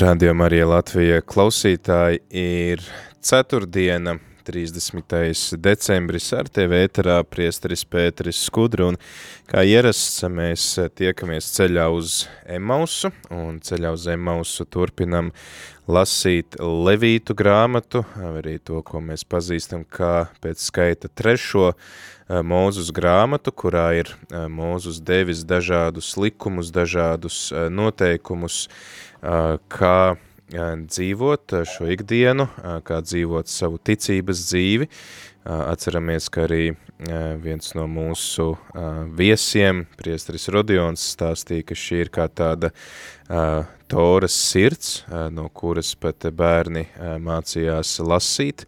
Radio Marija Latvija klausītāji ir ceturtdiena, 30. decembris ar tevi ēterā priesteris Pēteris Skudru un kā ierasts mēs tiekamies ceļā uz Emausu un ceļā uz Emausu turpinam lasīt Levītu grāmatu, arī to, ko mēs pazīstam kā pēc skaita trešo Mūzus grāmatu, kurā ir Mūzus devis dažādus likumus, dažādus noteikumus, kā dzīvot šo ikdienu, kā dzīvot savu ticības dzīvi. Atceramies, ka arī viens no mūsu viesiem, priesteris Rodions, stāstīja, ka šī ir kā tāda Toras sirds, no kuras pat bērni mācījās lasīt,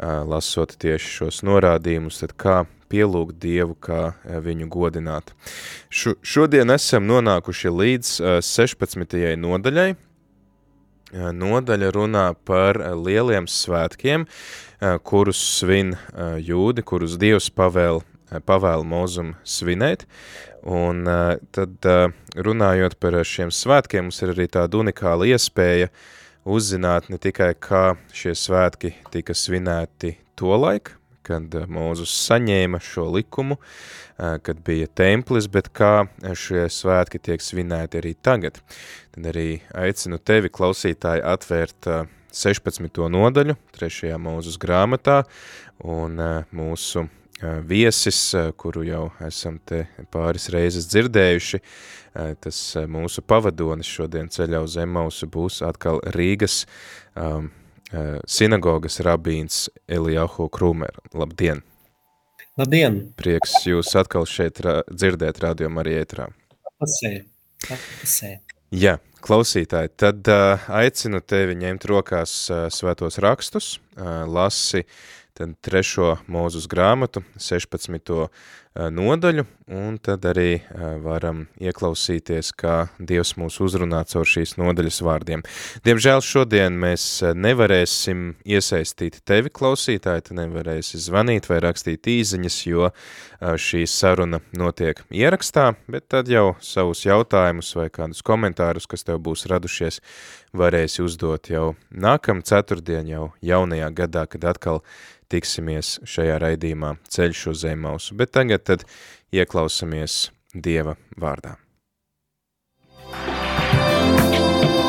lasot tieši šos norādījumus, tad kā pielūgt Dievu, kā viņu godināt. Šo, šodien esam nonākuši līdz 16. nodaļai. Nodaļa runā par lieliem svētkiem, kurus svin jūdi, kurus Dievs pavēl, pavēl mūzum svinēt, un tad runājot par šiem svētkiem, mums ir arī tāda unikāla iespēja uzzināt ne tikai, kā šie svētki tika svinēti tolaik, kad eh, Mūzus saņēma šo likumu, eh, kad bija templis, bet kā šie svētki tiek svinēti arī tagad. Tad arī aicinu tevi, klausītāji, atvērt 16. Eh, nodaļu, 3. mūzus grāmatā, un mūsu viesis, kuru jau esam te pāris reizes dzirdējuši, tas mūsu pavadonis šodien ceļā uz Emausu būs atkal Rīgas um, sinagogas rabīns Elijahu Krūmer. Labdien! Labdien! Prieks jūs atkal šeit ra dzirdēt radio Marietrā. Pasē, pasē. Jā, klausītāji, tad uh, aicinu tevi ņemt rokās uh, svētos rakstus, uh, lasi tad trešo mūzus grāmatu, 16. Nodaļu, un tad arī varam ieklausīties, kā Dievs mūs uzrunā caur šīs nodaļas vārdiem. Diemžēl šodien mēs nevarēsim iesaistīt tevi, klausītāji, tu nevarēsi zvanīt vai rakstīt īziņas, jo šī saruna notiek ierakstā, bet tad jau savus jautājumus vai kādus komentārus, kas tev būs radušies, varēsi uzdot jau nākam ceturtdien, jau jaunajā gadā, kad atkal tiksimies šajā raidījumā ceļš uz Zemausu, bet tagad tad ieklausamies Dieva vārdā.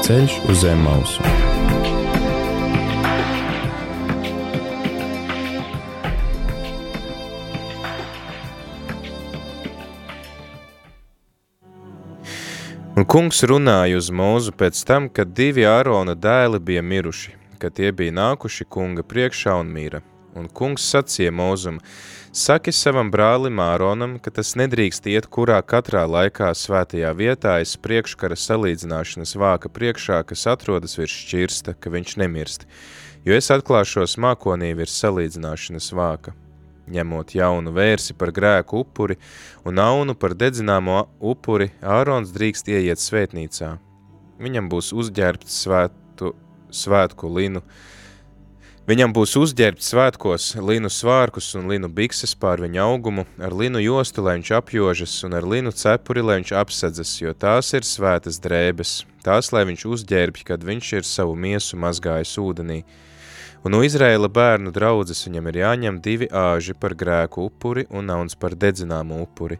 Ceļš uz Zemausu. Un kungs runāja uz mūzu pēc tam, kad divi Ārona dēli bija miruši, kad tie bija nākuši kunga priekšā un mīra. Un kungs sacīja mūzum, saki savam brālim Āronam, ka tas nedrīkst iet kurā katrā laikā svētajā vietā aiz priekškara salīdzināšanas vāka priekšā, kas atrodas virs šķirsta, ka viņš nemirst, jo es atklāšos mākonī virs salīdzināšanas vāka. Ņemot jaunu vērsi par grēku upuri un aunu par dedzināmo upuri, Ārons drīkst ieiet svētnīcā. Viņam būs uzģērbts svētu, svētku linu, Viņam būs uzģērbts svētkos linu svārkus un linu bikses pār viņa augumu, ar linu jostu, lai viņš apjožas, un ar linu cepuri, lai viņš apsedzas, jo tās ir svētas drēbes, tās, lai viņš uzģērbj, kad viņš ir savu miesu mazgājis ūdenī. Un no Izraēla bērnu draudzes viņam ir jāņem divi āži par grēku upuri un nauns par dedzināmu upuri.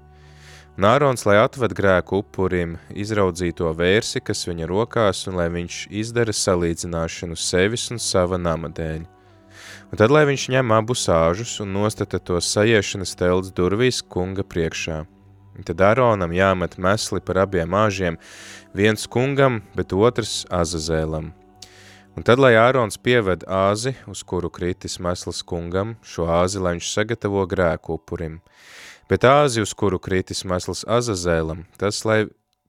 Un Ārons, lai atved grēku upurim, izraudzīto vērsi, kas viņa rokās, un lai viņš izdara salīdzināšanu sevis un sava nama dēļ un tad lai viņš ņem abus āžus un nostata tos sajiešanas telts durvīs kunga priekšā. Un tad Aronam jāmet mesli par abiem āžiem, viens kungam, bet otrs Azazēlam. Un tad, lai Ārons pieved āzi, uz kuru kritis mesls kungam, šo āzi, lai viņš sagatavo grēku upurim. Bet āzi, uz kuru kritis mesls Azazēlam, tas, lai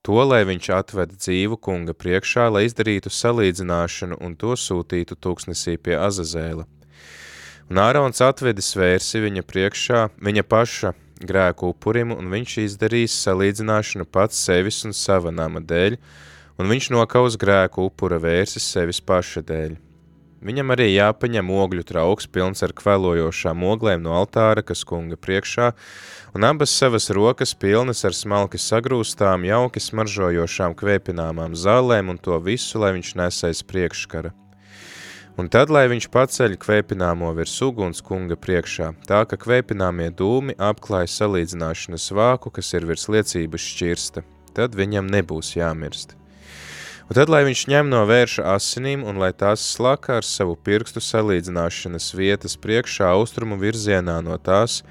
to, lai viņš atved dzīvu kunga priekšā, lai izdarītu salīdzināšanu un to sūtītu tūkstnesī pie Azazēla. Un Ārons atvedis vērsi viņa priekšā, viņa paša grēku upurim, un viņš izdarīs salīdzināšanu pats sevis un sava nama dēļ, un viņš nokaus grēku upura vērsis sevis paša dēļ. Viņam arī jāpaņem ogļu trauks pilns ar kvelojošām oglēm no altāra, kas kunga priekšā, un abas savas rokas pilnas ar smalki sagrūstām, jauki smaržojošām kvēpināmām zālēm un to visu, lai viņš nesais priekškara. Un tad, lai viņš paceļ kvēpināmo virs uguns kunga priekšā, tā ka kvēpināmie dūmi apklāja salīdzināšanas vāku, kas ir virs liecības šķirsta, tad viņam nebūs jāmirst. Un tad, lai viņš ņem no vērša asinīm un lai tās slaka ar savu pirkstu salīdzināšanas vietas priekšā austrumu virzienā no tās,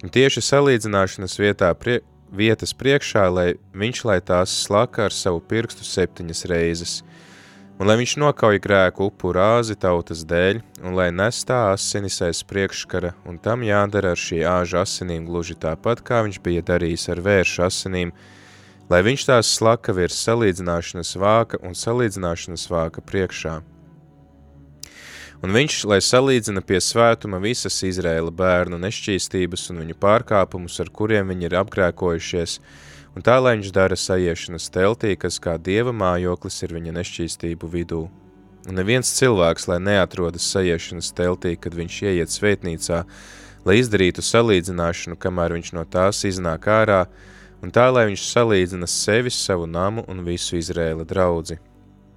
un tieši salīdzināšanas vietā prie, vietas priekšā, lai viņš lai tās slaka ar savu pirkstu septiņas reizes – un lai viņš nokauj grēku upuru āzi tautas dēļ, un lai nes tā asinis aiz priekškara, un tam jādara ar šī āža asinīm gluži tāpat, kā viņš bija darījis ar vēršu asinīm, lai viņš tās slaka virs salīdzināšanas vāka un salīdzināšanas vāka priekšā. Un viņš, lai salīdzina pie svētuma visas Izraēla bērnu nešķīstības un viņu pārkāpumus, ar kuriem viņi ir apgrēkojušies, un tā, lai viņš dara sajiešanas teltī, kas kā dieva mājoklis ir viņa nešķīstību vidū. Un neviens cilvēks, lai neatrodas sajiešanas teltī, kad viņš ieiet svētnīcā, lai izdarītu salīdzināšanu, kamēr viņš no tās iznāk ārā, un tā, lai viņš salīdzina sevi, savu namu un visu Izrēla draudzi.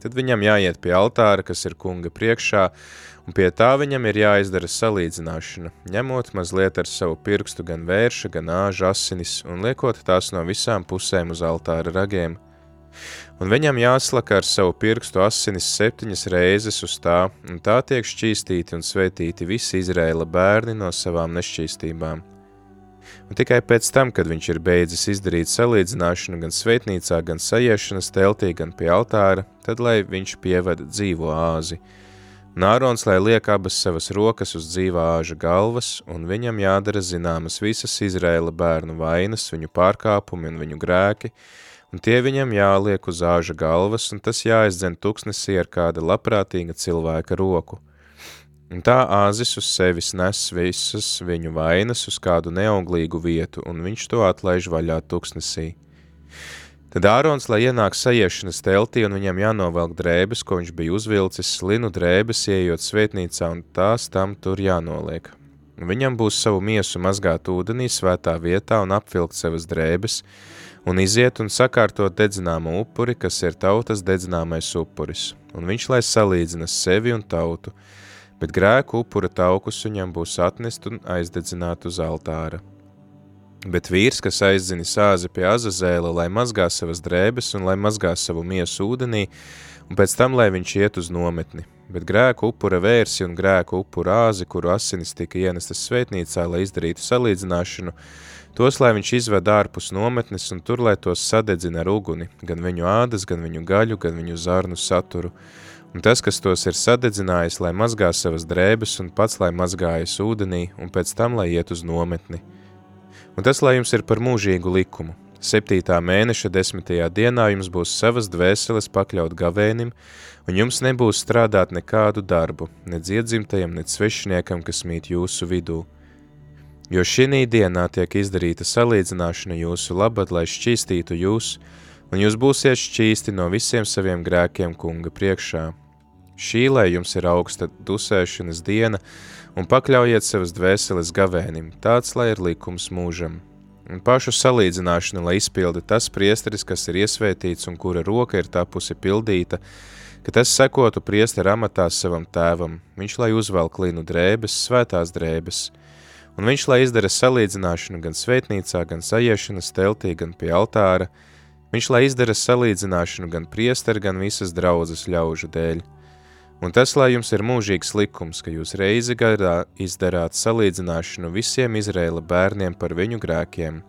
Tad viņam jāiet pie altāra, kas ir kunga priekšā, un pie tā viņam ir jāizdara salīdzināšana, ņemot mazliet ar savu pirkstu gan vērša, gan āža asinis un liekot tās no visām pusēm uz altāra ragiem. Un viņam jāslaka ar savu pirkstu asinis septiņas reizes uz tā, un tā tiek šķīstīti un svētīti visi Izrēla bērni no savām nešķīstībām. Un tikai pēc tam, kad viņš ir beidzis izdarīt salīdzināšanu gan svētnīcā, gan sajiešanas teltī, gan pie altāra, tad lai viņš pievada dzīvo āzi – Nārons, lai liek abas savas rokas uz dzīvā āža galvas, un viņam jādara zināmas visas Izraēla bērnu vainas, viņu pārkāpumi un viņu grēki, un tie viņam jāliek uz āža galvas, un tas jāizdzen tuksnesī ar kāda labprātīga cilvēka roku. Un tā āzis uz sevis nes visas viņu vainas uz kādu neauglīgu vietu, un viņš to atlaiž vaļā tuksnesī. Tad Ārons, lai ienāk sajiešanas teltī un viņam jānovelk drēbes, ko viņš bija uzvilcis, linu drēbes, ieejot svētnīcā, un tās tam tur jānoliek. Viņam būs savu miesu mazgāt ūdenī svētā vietā un apvilkt savas drēbes, un iziet un sakārtot dedzināmu upuri, kas ir tautas dedzināmais upuris, un viņš lai salīdzina sevi un tautu, bet grēku upura taukus viņam būs atnest un aizdedzināt uz altāra. Bet vīrs, kas aizzina sāzi pie Azazēla, lai mazgā savas drēbes un lai mazgā savu miesu ūdenī, un pēc tam, lai viņš iet uz nometni. Bet grēku upura vērsi un grēku upura āzi, kuru asinis tika ienestas svētnīcā, lai izdarītu salīdzināšanu, tos, lai viņš izved ārpus nometnes un tur, lai tos sadedzina ar uguni, gan viņu ādas, gan viņu gaļu, gan viņu zarnu saturu. Un tas, kas tos ir sadedzinājis, lai mazgā savas drēbes un pats, lai mazgājas ūdenī, un pēc tam, lai iet uz nometni – un tas, lai jums ir par mūžīgu likumu. Septītā mēneša desmitajā dienā jums būs savas dvēseles pakļaut gavēnim, un jums nebūs strādāt nekādu darbu, nec iedzimtajam, nec svešiniekam, kas mīt jūsu vidū. Jo šī dienā tiek izdarīta salīdzināšana jūsu labad, lai šķīstītu jūs, un jūs būsiet šķīsti no visiem saviem grēkiem kunga priekšā. Šī, lai jums ir augsta dusēšanas diena, un pakļaujiet savas dvēseles gavēnim, tāds, lai ir likums mūžam. Un pašu salīdzināšanu, lai izpilda tas priesteris, kas ir iesvētīts un kura roka ir tapusi pildīta, ka tas sekotu priestera amatā savam tēvam, viņš lai uzvelk linu drēbes, svētās drēbes, un viņš lai izdara salīdzināšanu gan svētnīcā, gan sajiešanas teltī, gan pie altāra, viņš lai izdara salīdzināšanu gan priestera, gan visas draudzes ļaužu dēļ, Un tas, lai jums ir mūžīgs likums, ka jūs reizi gadā izdarāt salīdzināšanu visiem Izrēla bērniem par viņu grēkiem,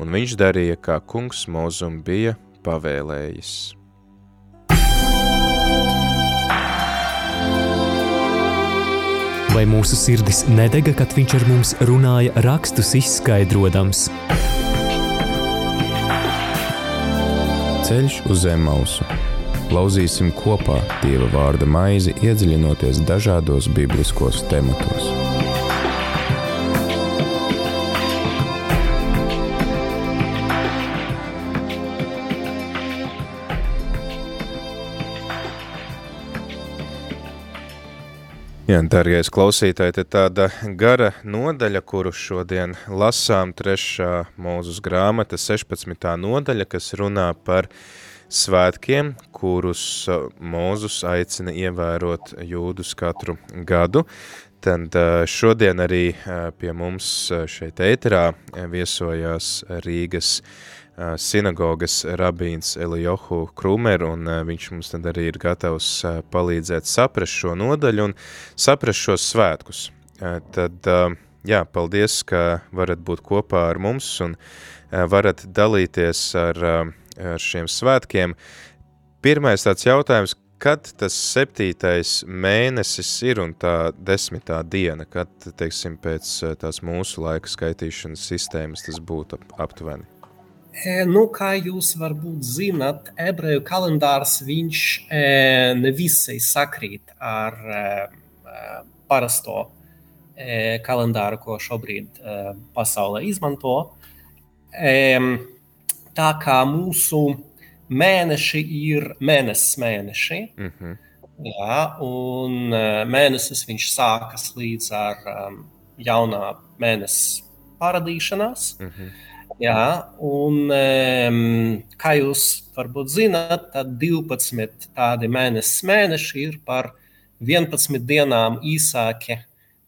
un viņš darīja, kā kungs mūzum bija pavēlējis. Vai mūsu sirdis nedega, kad viņš ar mums runāja rakstus izskaidrojams? Ceļš uz zem mausu. Lauzīsim kopā Dieva vārda maizi, iedziļinoties dažādos bibliskos tematos. Jā, darbie klausītāji, te tāda gara nodaļa, kuru šodien lasām, trešā mūzes grāmata, 16. nodaļa, kas runā par svētkiem, kurus Mūzus aicina ievērot jūdus katru gadu. Tad šodien arī pie mums šeit ēterā viesojās Rīgas sinagogas rabīns Elijohu Krumer, un viņš mums tad arī ir gatavs palīdzēt saprast šo nodaļu un saprast šos svētkus. Tad, jā, paldies, ka varat būt kopā ar mums un varat dalīties ar, ar šiem svētkiem. Pirmais tāds jautājums, kad tas septītais mēnesis ir un tā desmitā diena, kad, teiksim, pēc tās mūsu laika skaitīšanas sistēmas tas būtu aptuveni? E, nu, kā jūs varbūt zinat, ebreju kalendārs viņš e, nevisai sakrīt ar e, parasto kalendāru, ko šobrīd pasaulē izmanto. Tā kā mūsu mēneši ir mēnesis mēneši, mm -hmm. jā, un mēnesis viņš sākas līdz ar jaunā mēnesis paradīšanās. Mm -hmm. Jā, un kā jūs varbūt zināt, tad 12 tādi mēnesis mēneši ir par 11 dienām īsāki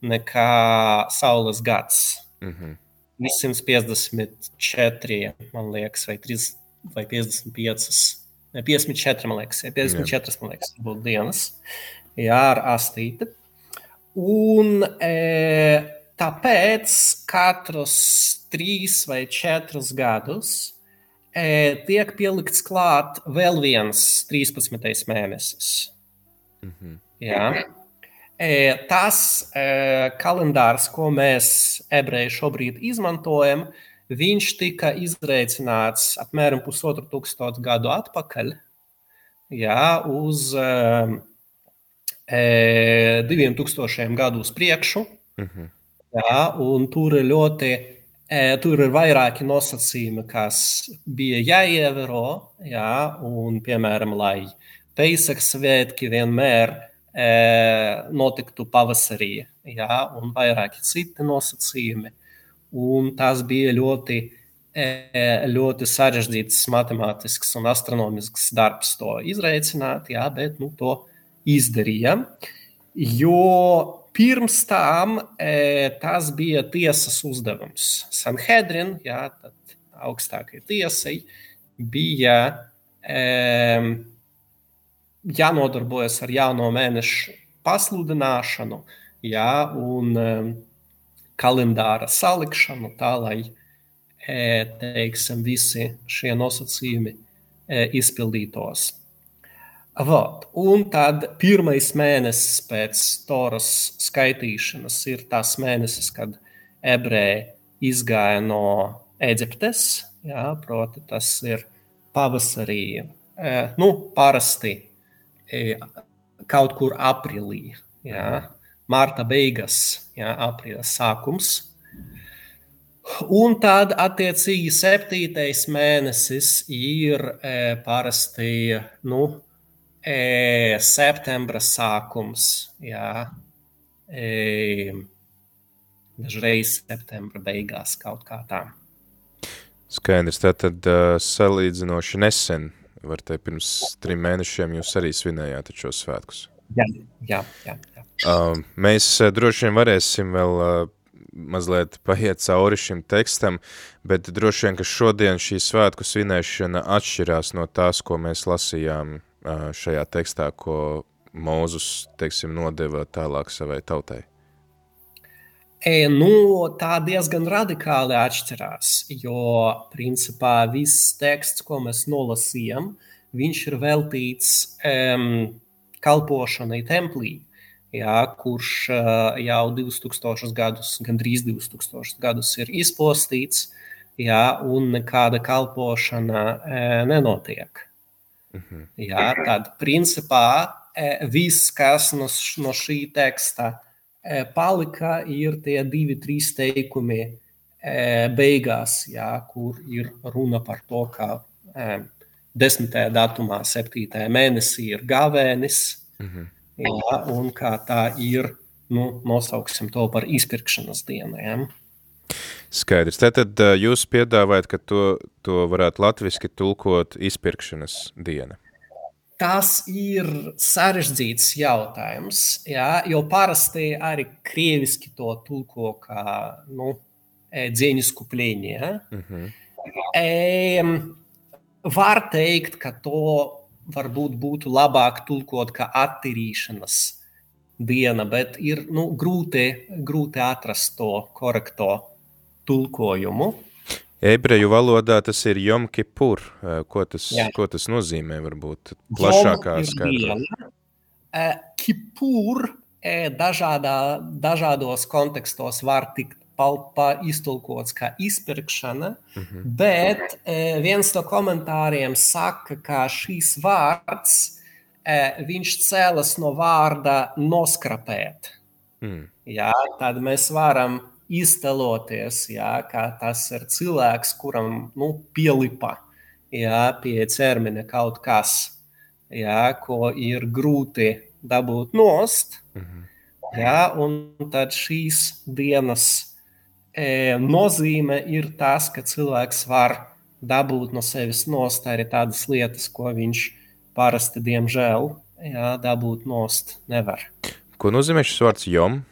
nekā Saules gads. Mm -hmm. 154, man liekas, vai, 3, vai 55. Ne, 54, man liekas, 54, man liekas, būtu dienas. Jā, ar astīti. Un e, tāpēc katrs trīs vai četrus gadus e, tiek pielikts klāt vēl viens 13. mēnesis. Mm -hmm. Jā. E, tas e, kalendārs, ko mēs ebreji šobrīd izmantojam, viņš tika izreicināts apmēram pusotru tūkstošu gadu atpakaļ. Jā, uz e, diviem tūkstošiem gadu uz priekšu. Mm -hmm. Jā, un tur ļoti Tur ir vairāki nosacījumi, kas bija jāievēro. Jā, un, piemēram, lai Pēctekas svētki vienmēr e, notiktu pavasarī, jā, un vairāki citi nosacījumi. Un tas bija ļoti, ļoti sarežģīts matemātisks un astronomisks darbs to izreicināt, jā, bet nu, to izdarīja. Jo Pirms tam tas bija tiesas uzdevums. Sanhedrin, jā, augstākajai tiesai, bija e, jānodarbojas ar jauno mēnešu pasludināšanu jā, un e, kalendāra salikšanu, tā lai e, teiksim, visi šie nosacījumi e, izpildītos. Vot. Un tad pirmais mēnesis pēc Toras skaitīšanas ir tas mēnesis, kad ebreji izgāja no Eģiptes. Jā, proti, tas ir pavasarī, e, nu, parasti kaut kur aprīlī. Jā, Mārta beigas, jā, aprīļa sākums. Un tad, attiecīgi, septītais mēnesis ir e, parasti nu, e, septembra sākums. Jā, e, dažreiz septembra beigās kaut kā tā. Skaidrs, tātad uh, salīdzinoši nesen, var teikt, pirms trim mēnešiem jūs arī svinējāt šos svētkus. Jā, jā, jā. jā. Uh, mēs uh, droši vien varēsim vēl uh, mazliet paiet cauri šim tekstam, bet droši vien, ka šodien šī svētku svinēšana atšķirās no tās, ko mēs lasījām šajā tekstā, ko Mūzus, teiksim, nodeva tālāk savai tautai? E, nu, tā diezgan radikāli atšķirās, jo, principā, viss teksts, ko mēs nolasījām, viņš ir veltīts um, kalpošanai templī, jā, kurš uh, jau 2000 gadus, gandrīz 2000 gadus ir izpostīts, jā, un nekāda kalpošana uh, nenotiek. Mhm. Jā, tad principā viss, kas no, no šī teksta palika, ir tie divi, trīs teikumi beigās, jā, kur ir runa par to, ka desmitajā datumā, septītajā mēnesī ir gavēnis, mhm. jā, un kā tā ir, nu, nosauksim to par izpirkšanas dienu. Jā. Skaidrs. Tātad jūs piedāvājat, ka to, to varētu latviski tulkot izpirkšanas diena. Tas ir sarežģīts jautājums, jā, jo parasti arī krieviski to tulko kā nu, dzīsku plīņi. Ja? Mm -hmm. e, var teikt, ka to varbūt būtu labāk tulkot kā attīrīšanas diena, bet ir nu, grūti, grūti atrast to korekto tulkojumu. Ebreju valodā tas ir Jom Kipur. Ko tas, ko tas nozīmē? Varbūt plašākā skaidrā. Kipur dažādā, dažādos kontekstos var tikt iztulkots kā izpirkšana, mm -hmm. bet viens no komentāriem saka, ka šīs vārds viņš cēlas no vārda noskrapēt. Mm. Jā, tad mēs varam izteloties, jā, ka tas ir cilvēks, kuram nu, pielipa jā, pie ķermeņa kaut kas, jā, ko ir grūti dabūt nost. Mm -hmm. Jā, un tad šīs dienas e, nozīme ir tas, ka cilvēks var dabūt no sevis nost arī tādas lietas, ko viņš parasti, diemžēl, jā, dabūt nost nevar. Ko nozīmē šis vārds jom?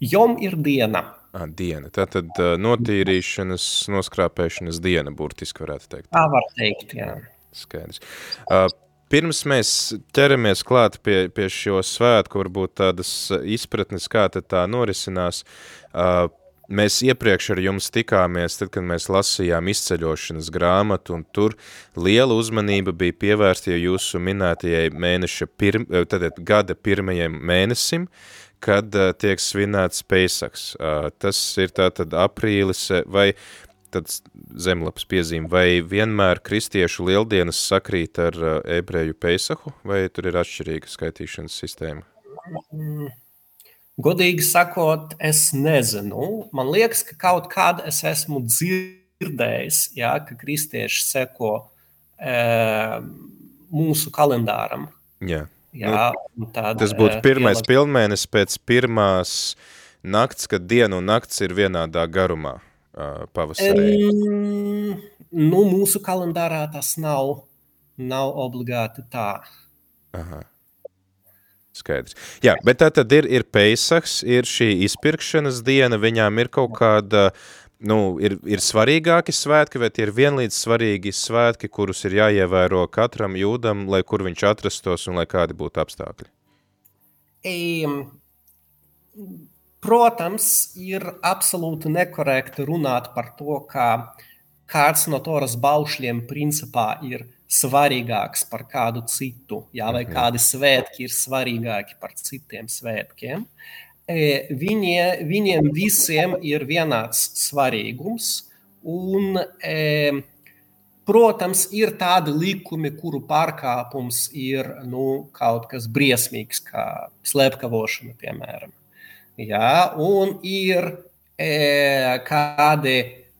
Jom ir diena. À, diena. Tā tad notīrīšanas, noskrāpēšanas diena, burtiski varētu teikt. Tā var teikt, jā. Skaidrs. Uh, Pirms mēs ķeramies klāt pie, pie šo svētku, varbūt tādas izpratnes, kā tā norisinās, uh, Mēs iepriekš ar jums tikāmies, tad, kad mēs lasījām izceļošanas grāmatu, un tur liela uzmanība bija pievērsta jūsu minētajai mēneša pirm, tātad gada pirmajam mēnesim, kad uh, tiek svinēts Peisaks. Uh, tas ir tātad aprīlis vai tāds zemlapas piezīme, vai vienmēr kristiešu lieldienas sakrīt ar uh, ebreju Peisahu, vai tur ir atšķirīga skaitīšanas sistēma? Mm. Godīgi sakot, es nezinu. Man liekas, ka kaut kad es esmu dzirdējis, jā, ka kristieši seko e, mūsu kalendāram. Jā. Jā, nu, tad, tas būtu pirmais pielab... pilnmēnesis pēc pirmās nakts, kad diena un nakts ir vienādā garumā pavasarī. Um, nu, mūsu kalendārā tas nav, nav obligāti tā. Aha. Skaidrs. Jā, bet tā tad ir, ir Peisaks, ir šī izpirkšanas diena, viņām ir kaut kāda, nu, ir, ir svarīgāki svētki, vai tie ir vienlīdz svarīgi svētki, kurus ir jāievēro katram jūdam, lai kur viņš atrastos un lai kādi būtu apstākļi? Um, protams, ir absolūti nekorekti runāt par to, ka kāds no Toras baušļiem principā ir svarīgāks par kādu citu, jā, vai mhm. kādi svētki ir svarīgāki par citiem svētkiem. E, Viņi, viņiem visiem ir vienāds svarīgums, un, protams, ir tādi likumi, kuru pārkāpums ir nu, kaut kas briesmīgs, kā slepkavošana, piemēram. Jā, un ir e, kādi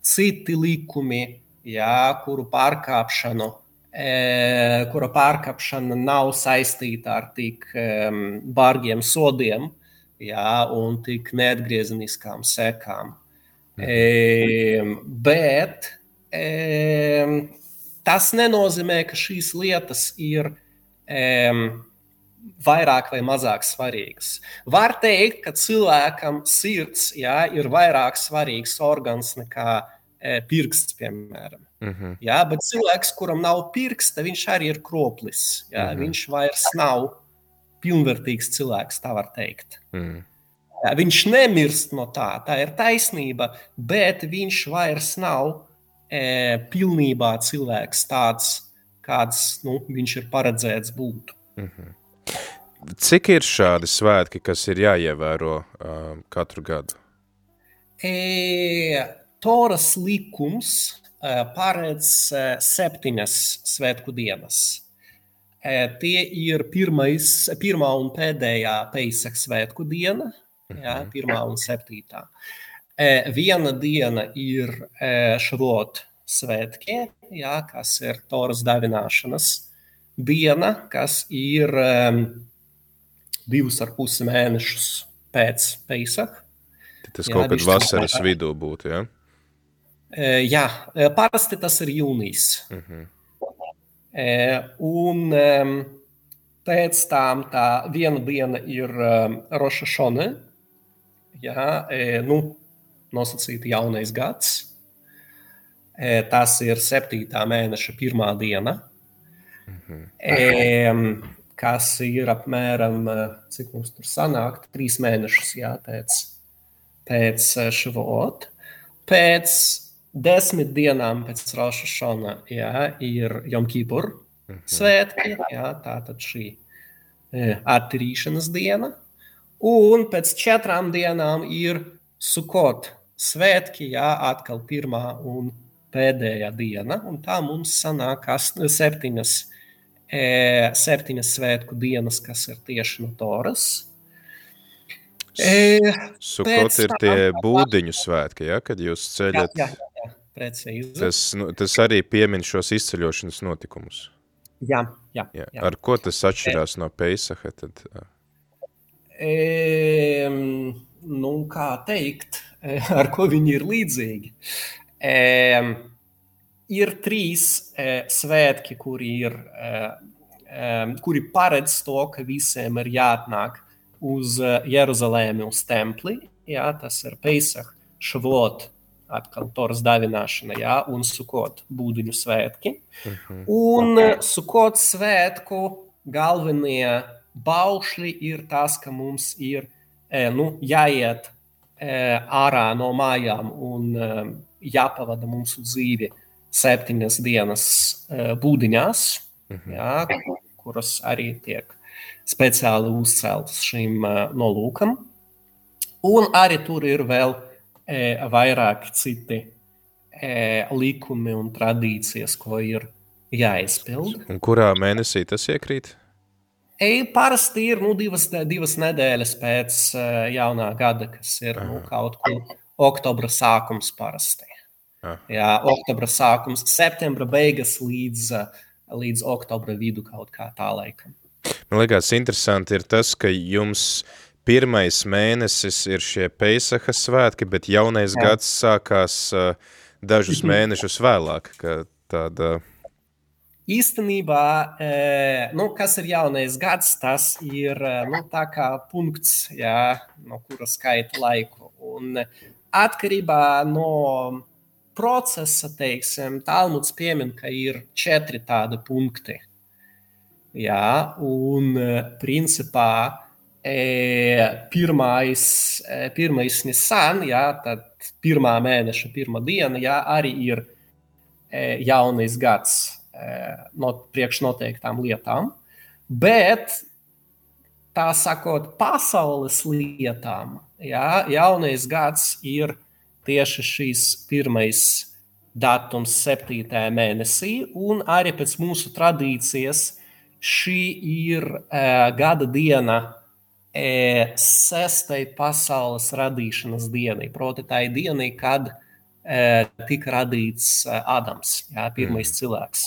citi likumi, jā, kuru pārkāpšanu kura pārkāpšana nav saistīta ar tik bargiem sodiem jā, un tik neatgriezeniskām sekām. E, bet e, tas nenozīmē, ka šīs lietas ir e, vairāk vai mazāk svarīgas. Var teikt, ka cilvēkam sirds jā, ir vairāk svarīgs organs nekā e, pirksts, piemēram. Mm -hmm. jā, bet cilvēks, kuram nav pirksta, viņš arī ir kroplis. Jā, mm -hmm. Viņš vairs nav pilnvērtīgs cilvēks, tā var teikt. Mm viņš nemirst no tā, tā ir taisnība, bet viņš vairs nav e, pilnībā cilvēks tāds, kāds nu, viņš ir paredzēts būt. Mm -hmm. Cik ir šādi svētki, kas ir jāievēro uh, katru gadu? E, Toras likums paredz septiņas svētku dienas. Tie ir pirmais, pirmā un pēdējā Pēcak svētku diena, jā, mhm. pirmā un septītā. Viena diena ir šrot svētki, jā, kas ir Toras davināšanas diena, kas ir divus ar pusi mēnešus pēc Pēcak. Tas jā, kaut kad vasaras tā... vidū būtu, jā? Ja? Jā, parasti tas ir jūnijas. Uh mhm. -huh. Un pēc tam tā viena diena ir Roša Šone, jā, nu, nosacīta jaunais gads. Tas ir septītā mēneša pirmā diena. Mhm. E, kas ir apmēram, cik mums tur sanāk, trīs mēnešus jā, pēc, pēc švot. Pēc desmit dienām pēc Roša Šona jā, ir Jomkipur mhm. svētki, jā, tātad šī e, attīrīšanas diena. Un pēc četrām dienām ir Sukot svētki, jā, atkal pirmā un pēdējā diena. Un tā mums sanāk septiņas, e, septiņas svētku dienas, kas ir tieši no Toras. E, Sukot ir tie būdiņu svētki, ja, kad jūs ceļat. Jā, jā, precīzi. Tas, nu, tas arī piemin šos izceļošanas notikumus. Jā, jā, jā. jā. Ar ko tas atšķirās e, no Peisaha? Tad? E, nu, kā teikt, ar ko viņi ir līdzīgi? E, ir trīs e, svētki, kuri, ir, e, kuri paredz to, ka visiem ir jāatnāk uz Jeruzalēmi, uz templi. Jā, tas ir Pesach, Šavot, atkal Toras dāvināšana, jā, un Sukot būdiņu svētki. Mhm. -huh. Un Sukot svētku galvenie baušļi ir tas, ka mums ir nu, jāiet ārā no mājām un jāpavada mūsu dzīve septiņas dienas būdiņās, uh mhm. -huh. jā, kuras arī tiek speciāli uzceltas šim nolūkam. Un arī tur ir vēl e, vairāki citi e, likumi un tradīcijas, ko ir jāizpild. Un kurā mēnesī tas iekrīt? E, parasti ir nu, divas, divas nedēļas pēc uh, jaunā gada, kas ir nu, kaut kur oktobra sākums parasti. Aha. Jā, oktobra sākums, septembra beigas līdz, līdz oktobra vidu kaut kā tā laikam. Man liekas, interesanti ir tas, ka jums pirmais mēnesis ir šie Peisaha svētki, bet jaunais Jā. gads sākās uh, dažus mēnešus vēlāk, tāda... Īstenībā, nu, kas ir jaunais gads, tas ir nu, tā kā punkts, jā, no kura skaita laiku. Un atkarībā no procesa, teiksim, Talmuds piemin, ka ir četri tādi punkti. Jā, un principā pirmais, e, pirmais Nisan, jā, tad pirmā mēneša pirmā diena, jā, arī ir e, jaunais gads no priekšnoteiktām lietām. Bet tā sakot, pasaules lietām, jā, jaunais gads ir tieši šīs pirmais datums, 7. mēnesī, un arī pēc mūsu tradīcijas šī ir gada diena uh, sestai pasaules radīšanas dienai. Proti, tā ir diena, kad uh, tika radīts Ādams, jā, pirmais mm. cilvēks.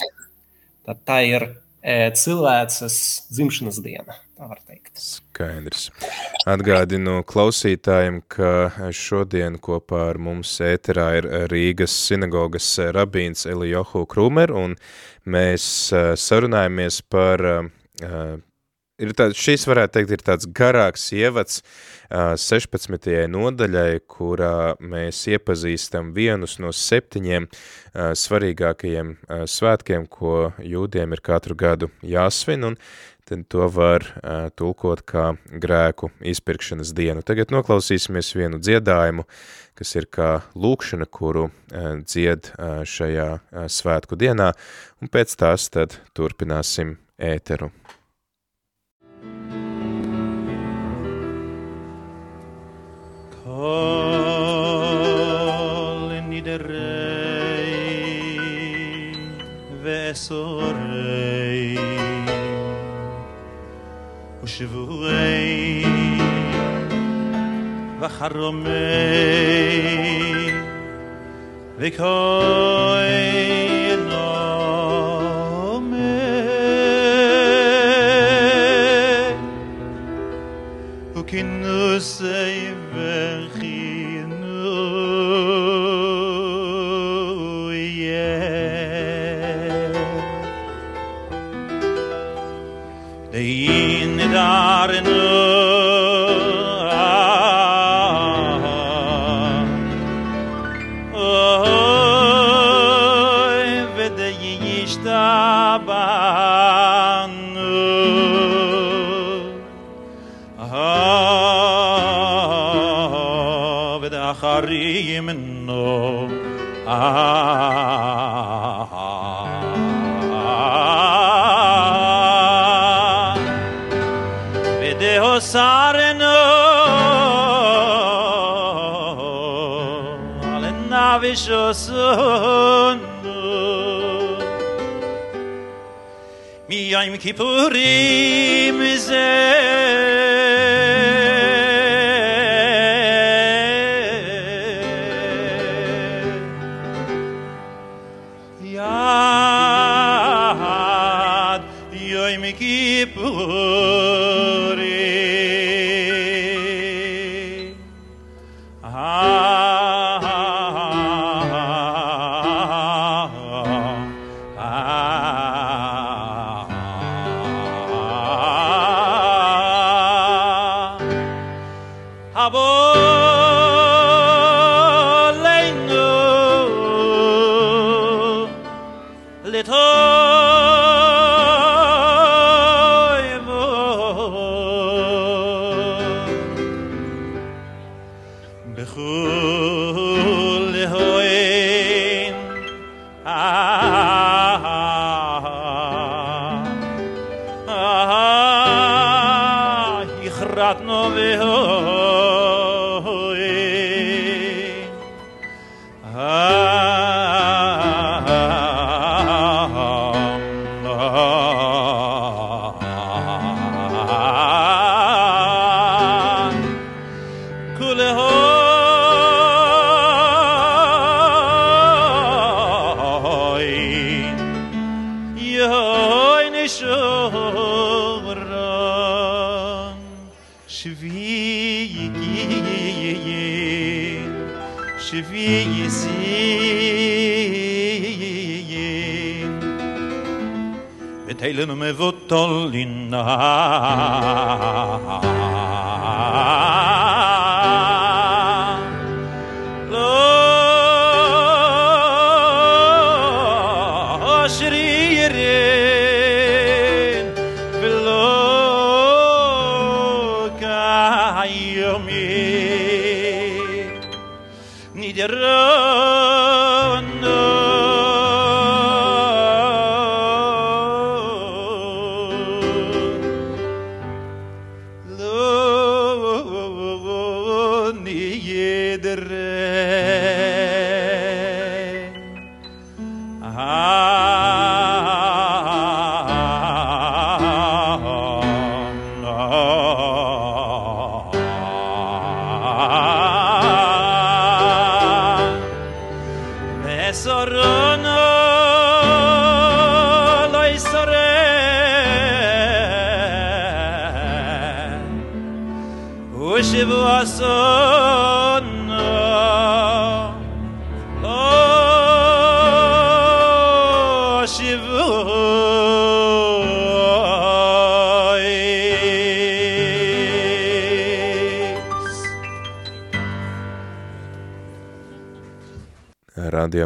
Tad tā ir uh, cilvēces dzimšanas diena. Skaidrs. Atgādinu klausītājiem, ka šodien kopā ar mums ēterā ir Rīgas sinagogas rabīns Elijohu Krumer, un mēs sarunājamies par, ir tā, šis varētu teikt, ir tāds garāks ievads 16. nodaļai, kurā mēs iepazīstam vienus no septiņiem svarīgākajiem svētkiem, ko jūdiem ir katru gadu jāsvin, un tad to var uh, tulkot kā grēku izpirkšanas dienu. Tagad noklausīsimies vienu dziedājumu, kas ir kā lūkšana, kuru uh, dzied uh, šajā uh, svētku dienā, un pēc tās tad turpināsim ēteru. Kol nidere ואסורי ושבועי וחרומי וכוי נומי Kippurim is favor.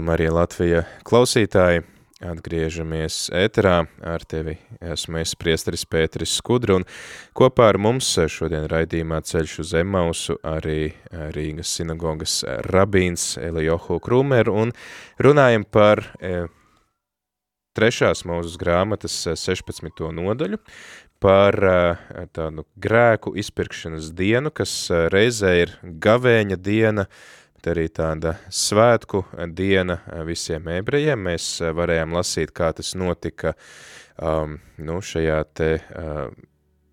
Radījumā arī Latvija klausītāji. Atgriežamies ēterā, ar tevi esmu es priesteris Pēteris Skudru, un kopā ar mums šodien raidījumā ceļš uz Emausu arī Rīgas sinagogas rabīns Elijohu Krūmeru, un runājam par e, trešās mūzes grāmatas 16. nodaļu, par e, tādu grēku izpirkšanas dienu, kas reizē ir gavēņa diena, bet arī tāda svētku diena visiem ebrejiem. Mēs varējām lasīt, kā tas notika um, nu, šajā te uh,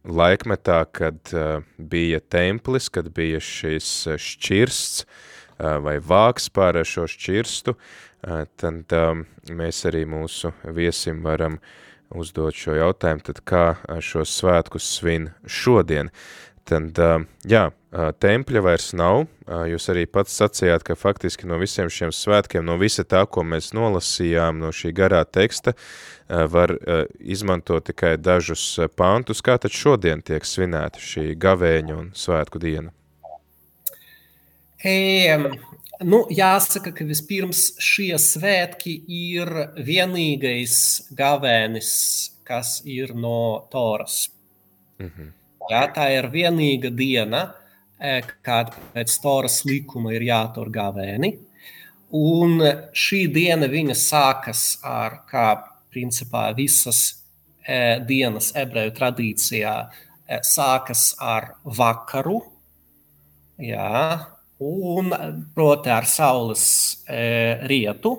laikmetā, kad uh, bija templis, kad bija šis šķirsts uh, vai vāks pār šo šķirstu, uh, tad um, mēs arī mūsu viesim varam uzdot šo jautājumu, tad kā šos svētkus svin šodien. Tad, jā, tempļa vairs nav. Jūs arī pats sacījāt, ka faktiski no visiem šiem svētkiem, no visa tā, ko mēs nolasījām no šī garā teksta, var izmantot tikai dažus pantus. Kā tad šodien tiek svinēta šī gavēņa un svētku diena? E, nu, jāsaka, ka vispirms šie svētki ir vienīgais gavēnis, kas ir no Toras. Mhm. Jā, tā ir vienīga diena, e, kad pēc Toras likuma ir jātur gavēni. Un šī diena viņa sākas ar, kā principā visas e, dienas ebreju tradīcijā, e, sākas ar vakaru, jā, un proti ar saules e, rietu,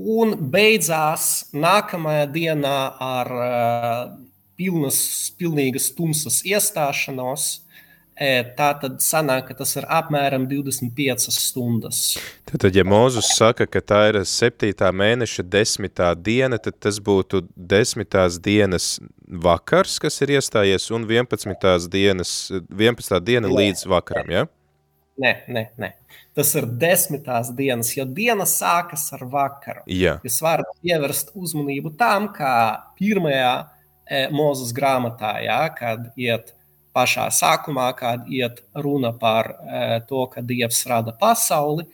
un beidzās nākamajā dienā ar e, pilnas, pilnīgas tumsas iestāšanos, e, tā tad sanāk, ka tas ir apmēram 25 stundas. Tad, ja Mūzus saka, ka tā ir 7. mēneša 10. diena, tad tas būtu 10. dienas vakars, kas ir iestājies, un 11. dienas, 11. diena Nē. līdz vakaram, ja? Nē, nē, nē. Tas ir desmitās dienas, jo diena sākas ar vakaru. Jā. Jūs varat pievērst uzmanību tam, kā pirmajā E, Mūzes grāmatā, ja, kad iet pašā sākumā, kad iet runa par e, to, ka Dievs rada pasauli,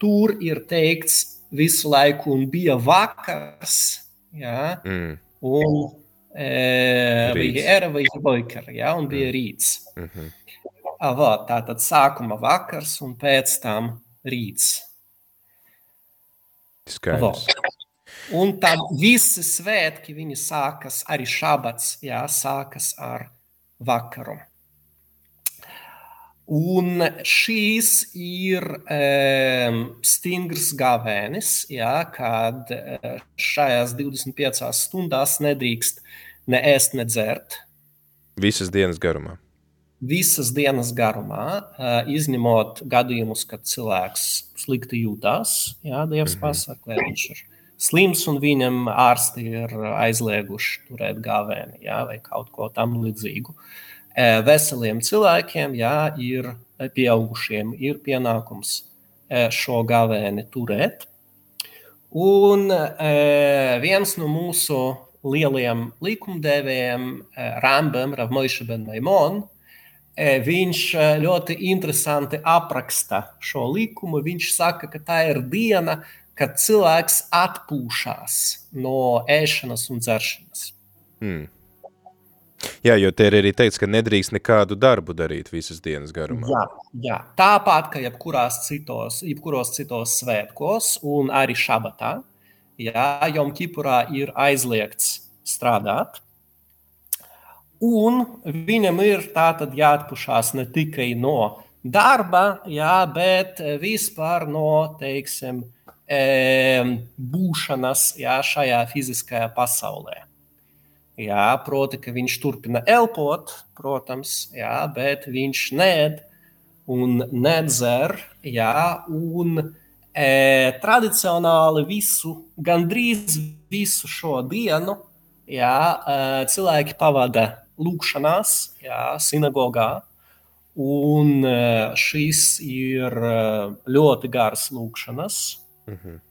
tur ir teikts visu laiku, un bija vakars, ja, mm. un e, bija era vai boikara, ja, un bija rīts. Mm -hmm. Avā, tātad sākuma vakars un pēc tam rīts. Skaidrs. Un tad visi svētki, viņi sākas arī šabats, jā, sākas ar vakaru. Un šīs ir um, stingrs gavēnis, jā, kad šajās 25 stundās nedrīkst ne ēst, ne dzert. Visas dienas garumā. Visas dienas garumā, uh, izņemot gadījumus, kad cilvēks slikti jūtas. Jā, Dievs mm -hmm. pasaka, vai viņš ir slims un viņam ārsti ir aizlieguši turēt gāvēni ja, vai kaut ko tam līdzīgu. E, veseliem cilvēkiem, ja ir pieaugušiem, ir pienākums e, šo gāvēni turēt. Un e, viens no mūsu lielajiem likumdevējiem, Rambam, Ravmoiša Ben Maimon, viņš ļoti interesanti apraksta šo likumu. Viņš saka, ka tā ir diena, kad cilvēks atpūšas no ēšanas un dzeršanas. Hmm. Jā, jo te ir arī teikts, ka nedrīkst nekādu darbu darīt visas dienas garumā. Jā, jā. tāpat kā jebkurās citos, jebkuros citos svētkos, un arī šabatā, jā, Jom Kipurā ir aizliegts strādāt. Un viņam ir tātad jāatpušās ne tikai no darba, jā, bet vispār no, teiksim, būšanas jā, šajā fiziskajā pasaulē. Jā, proti, ka viņš turpina elpot, protams, jā, bet viņš nēd un nedzer. Jā, un, e, tradicionāli visu, gandrīz visu šo dienu jā, e, cilvēki pavada lūkšanās, jā, sinagogā. Un e, šīs ir e, ļoti garas lūkšanas, Mhm.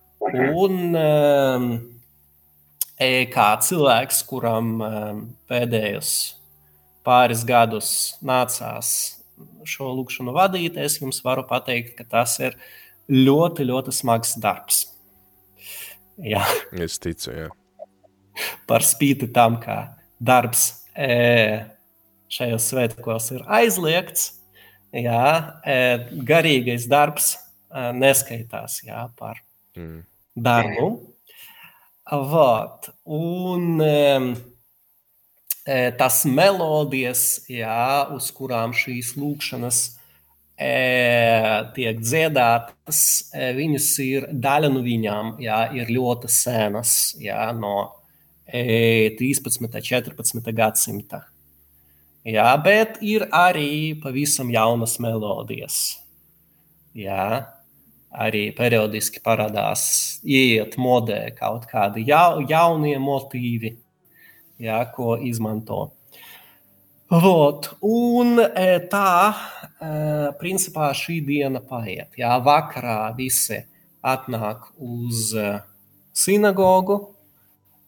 Un um, kā cilvēks, kuram um, pēdējos pāris gadus nācās šo lūkšanu vadīt, es jums varu pateikt, ka tas ir ļoti, ļoti smags darbs. Jā. Es ticu, jā. Par spīti tam, ka darbs e, šajos svētkos ir aizliegts, jā, e, garīgais darbs neskaitās jā, par mm. darbu. Vot. Un tas melodijas, jā, uz kurām šīs lūkšanas e, tiek dziedātas, e, viņas ir daļa no viņām, jā, ir ļoti senas, jā, no e, 13. un 14. gadsimta. Jā, bet ir arī pavisam jaunas melodijas. Jā, arī periodiski parādās, ieiet modē kaut kādi jau, jaunie motīvi, jā, ko izmanto. Vot, un e, tā, e, principā, šī diena paiet. Jā, vakarā visi atnāk uz e, sinagogu,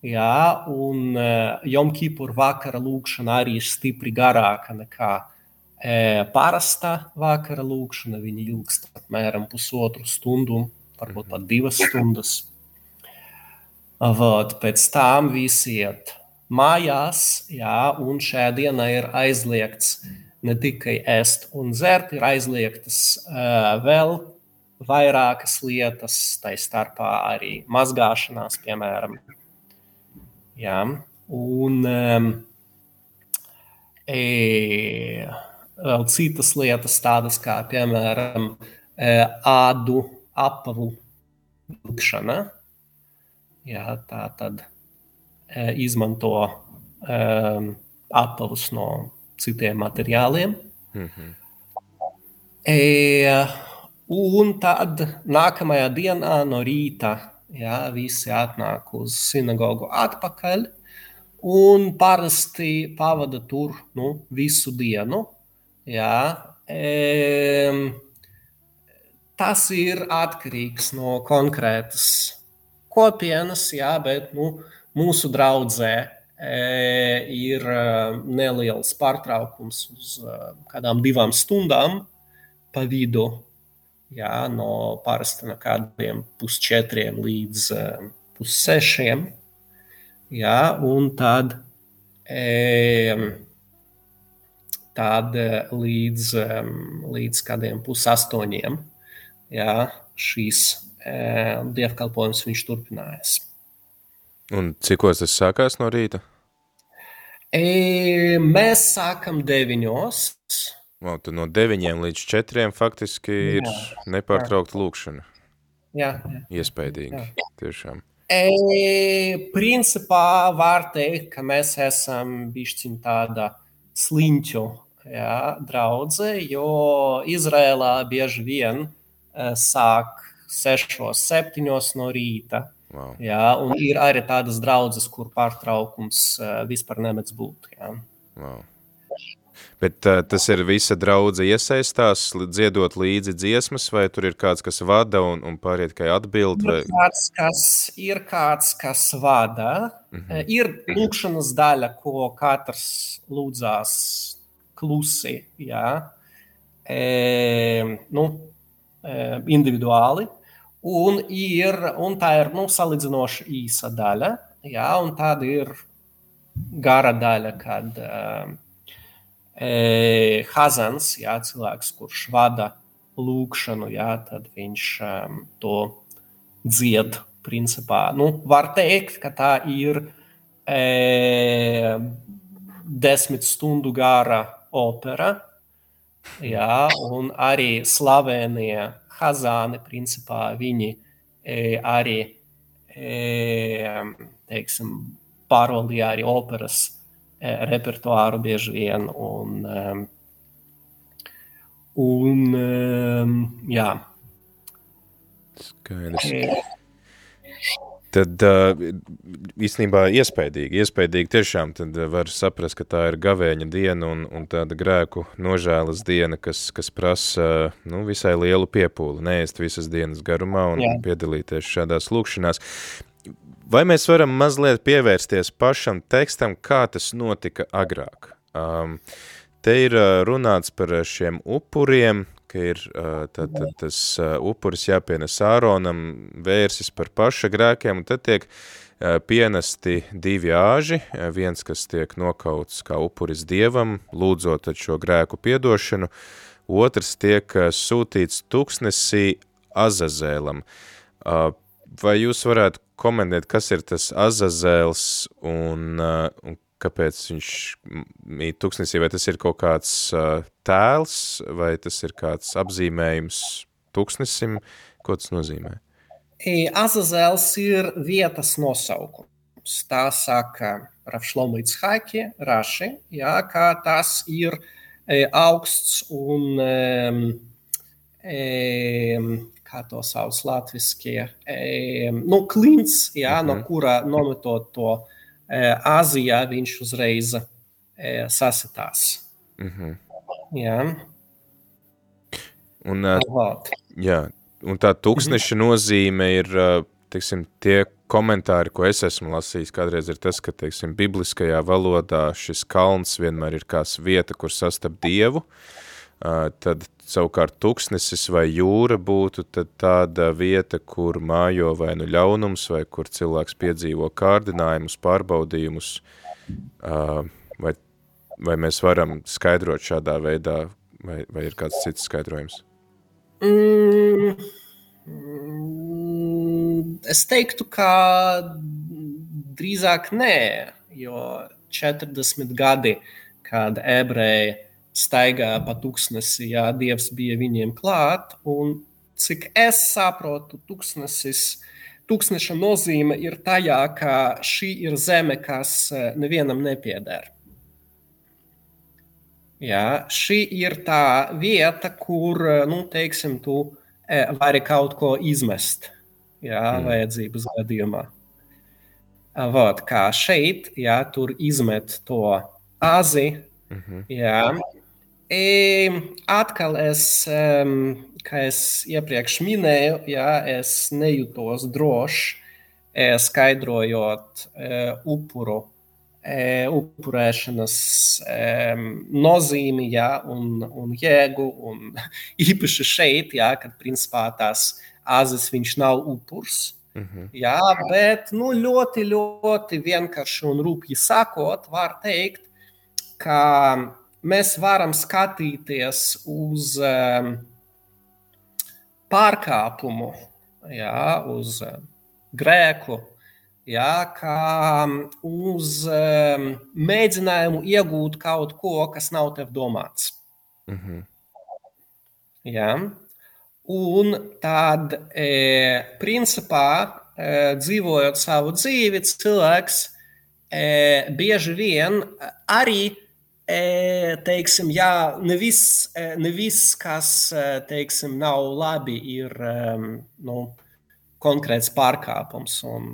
jā, un Jomkipur vakara lūkšana arī ir stipri garāka nekā parasta vakara lūkšana. Ilgst apmēram pusotru stundu, varbūt pat divas stundas. Vot, pēc tam visi iet mājās, jā, un šajā dienā ir aizliegts ne tikai ēst un dzert, ir aizliegtas uh, vēl vairākas lietas, tā starpā arī mazgāšanās, piemēram. Jā, un um, e, vēl citas lietas, tādas kā, piemēram, e, ādu apavu vilkšana. Jā, tā tad E, izmanto um, apavus no citiem materiāliem. Mm -hmm. e, un tad nākamajā dienā no rīta jā, visi atnāk uz sinagogu atpakaļ. Un parasti pavada tur nu, visu dienu. Jā, e, tas ir atkarīgs no konkrētas kopienas, jā, bet nu, Mūsu draudzē e, ir e, neliels pārtraukums uz e, kādām divām stundām pa vidu. Jā, no parasti no kādiem pusčetriem līdz pussešiem. Jā, un tad, e, tad līdz, līdz kādiem pusastoņiem jā, šīs e, dievkalpojums viņš turpinājās. Un cikos tas sākās no rīta? E, mēs sākam deviņos. Wow, tad no deviņiem līdz četriem faktiski jā, ir nepārtraukta lūkšana. Jā, jā. Iespējīgi, jā. tiešām. E, principā var teikt, ka mēs esam bišķiņ tāda sliņķu jā, draudze, jo Izrēlā bieži vien e, sāk sešos, septiņos no rīta. Wow. Jā, un ir arī tādas draudzes, kur pārtraukums uh, vispār nemedz būt. Jā. Wow. Bet uh, tas ir visa draudze iesaistās, dziedot līdzi dziesmas, vai tur ir kāds, kas vada un, un pāriet tikai atbild? Vai... Ir, kāds, kas, ir kāds, kas vada. Mm -hmm. Ir lūkšanas daļa, ko katrs lūdzās klusi, jā. E, nu, e, individuāli. Un, ir, un tā ir nu, salīdzinoši īsa daļa, jā, un tāda ir gara daļa, kad e, Hazans, jā, cilvēks, kurš vada lūkšanu, jā, tad viņš um, to dzied. Principā. Nu, var teikt, ka tā ir e, desmit stundu gara opera, jā, un arī slavēnie Hazāni, principā viņi e, arī e, teiksim, pārvaldīja arī operas e, repertuāru bieži vien. Un, e, un e, jā. Skaidrs. E, Tad īstenībā iespaidīgi, iespaidīgi tiešām tad var saprast, ka tā ir gavēņa diena un, un tāda grēku nožēlas diena, kas, kas prasa nu, visai lielu piepūli, neēst visas dienas garumā un Jā. piedalīties šādās lūkšanās. Vai mēs varam mazliet pievērsties pašam tekstam, kā tas notika agrāk? Um, te ir runāts par šiem upuriem, ka ir tad, tad tas upuris jāpienes Āronam, vērsis par paša grēkiem, un tad tiek pienesti divi āži, viens, kas tiek nokauts kā upuris dievam, lūdzot šo grēku piedošanu, otrs tiek sūtīts tuksnesī Azazēlam. Vai jūs varētu komentēt, kas ir tas Azazēls un, un kāpēc viņš mīt tuksnesī, vai tas ir kaut kāds uh, tēls, vai tas ir kāds apzīmējums tuksnesim, ko tas nozīmē? Azazels ir vietas nosaukums. Tā saka Ravšlomīts Haiki, Raši, jā, kā tas ir augsts un um, um, kā to sauc latviskie, um, nu, klints, jā, mm -hmm. no kura nometot to Āzijā viņš uzreiz sasitās. Mm -hmm. Jā. Un, jā, un tā tūkstneša mm -hmm. nozīme ir, teiksim, tie komentāri, ko es esmu lasījis, kādreiz ir tas, ka, teiksim, bibliskajā valodā šis kalns vienmēr ir kā vieta, kur sastap Dievu, tad savukārt tuksnesis vai jūra būtu tad tāda vieta, kur mājo vai nu ļaunums, vai kur cilvēks piedzīvo kārdinājumus, pārbaudījumus, vai, vai mēs varam skaidrot šādā veidā, vai, vai ir kāds cits skaidrojums? Mm, es teiktu, ka drīzāk nē, jo 40 gadi, kad ebreji staigā pa tūkstnesi, ja Dievs bija viņiem klāt. Un, cik es saprotu, tūkstnesis, tūkstneša nozīme ir tajā, ka šī ir zeme, kas e, nevienam nepieder. Jā, šī ir tā vieta, kur e, nu, teiksim, tu e, vari kaut ko izmest jā, mm. vajadzības gadījumā. Vot, kā šeit, jā, tur izmet to azi, mm -hmm. jā, E, atkal es, kā es iepriekš minēju, jā, es nejūtos droši e, skaidrojot e, upuru, upurēšanas nozīmi jā, un, un jēgu. Un īpaši šeit, jā, kad principā tās azas viņš nav upurs. -hmm. Jā, bet nu, ļoti, ļoti vienkārši un rūpīgi sakot, var teikt, ka mēs varam skatīties uz um, pārkāpumu, jā, uz um, grēku, jā, kā uz um, mēģinājumu iegūt kaut ko, kas nav tev domāts. Mm -hmm. jā. Un tad, e, principā, e, dzīvojot savu dzīvi, cilvēks e, bieži vien arī teiksim, jā, ne viss, ne viss kas teiksim, nav labi, ir nu, konkrēts pārkāpums un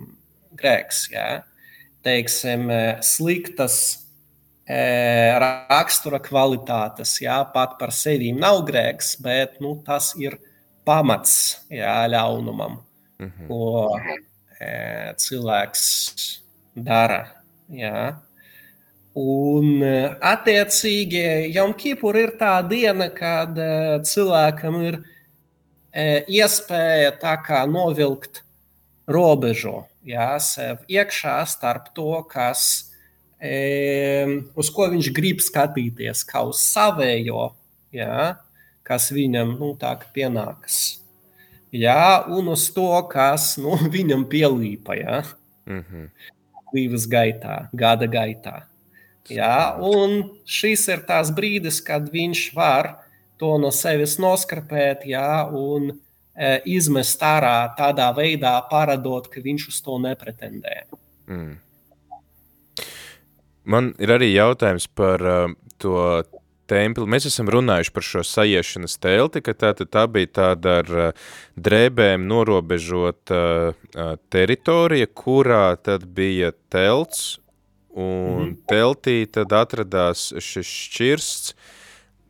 grēks. Jā. Teiksim, sliktas rakstura kvalitātes, jā, pat par sevi nav grēks, bet nu, tas ir pamats jā, ļaunumam, mm -hmm. ko cilvēks dara. Jā. Un, eh, attiecīgi, Jankīpur ir tā diena, kad eh, cilvēkam ir eh, iespēja tā kā novilkt robežu jā, sev iekšā starp to, kas, uz ko viņš grib skatīties, kā uz savējo, jā, kas viņam nu, tā kā pienākas. Jā, un uz to, kas nu, viņam pielīpa jā, mm -hmm. dzīves gaitā, gada gaitā. Jā, un šis ir tās brīdis, kad viņš var to no sevis noskrapēt jā, un e, izmest ārā tādā veidā, parādot, ka viņš uz to nepretendē. Mm. Man ir arī jautājums par uh, to templi. Mēs esam runājuši par šo sajiešanas telti, ka tā, tā bija tāda ar uh, drēbēm norobežota uh, teritorija, kurā tad bija telts un -hmm. teltī tad atradās šis šķirsts,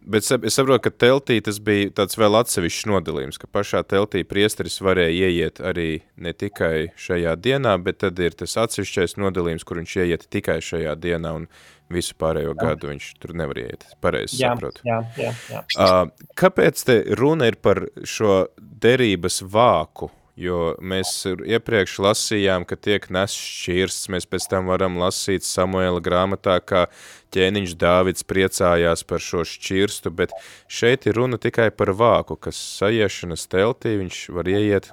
bet es saprotu, ka teltī tas bija tāds vēl atsevišķs nodalījums, ka pašā teltī priesteris varēja ieiet arī ne tikai šajā dienā, bet tad ir tas atsevišķais nodalījums, kur viņš ieiet tikai šajā dienā un visu pārējo gadu viņš tur nevar ieiet. Pareizi jā, saprotu. Jā, jā, jā. Uh, kāpēc te runa ir par šo derības vāku? Jo mēs iepriekš lasījām, ka tiek nests šķirsts, mēs pēc tam varam lasīt Samuela grāmatā, kā ķēniņš Dāvids priecājās par šo šķirstu, bet šeit ir runa tikai par vāku, kas sajiešanas teltī, viņš var ieiet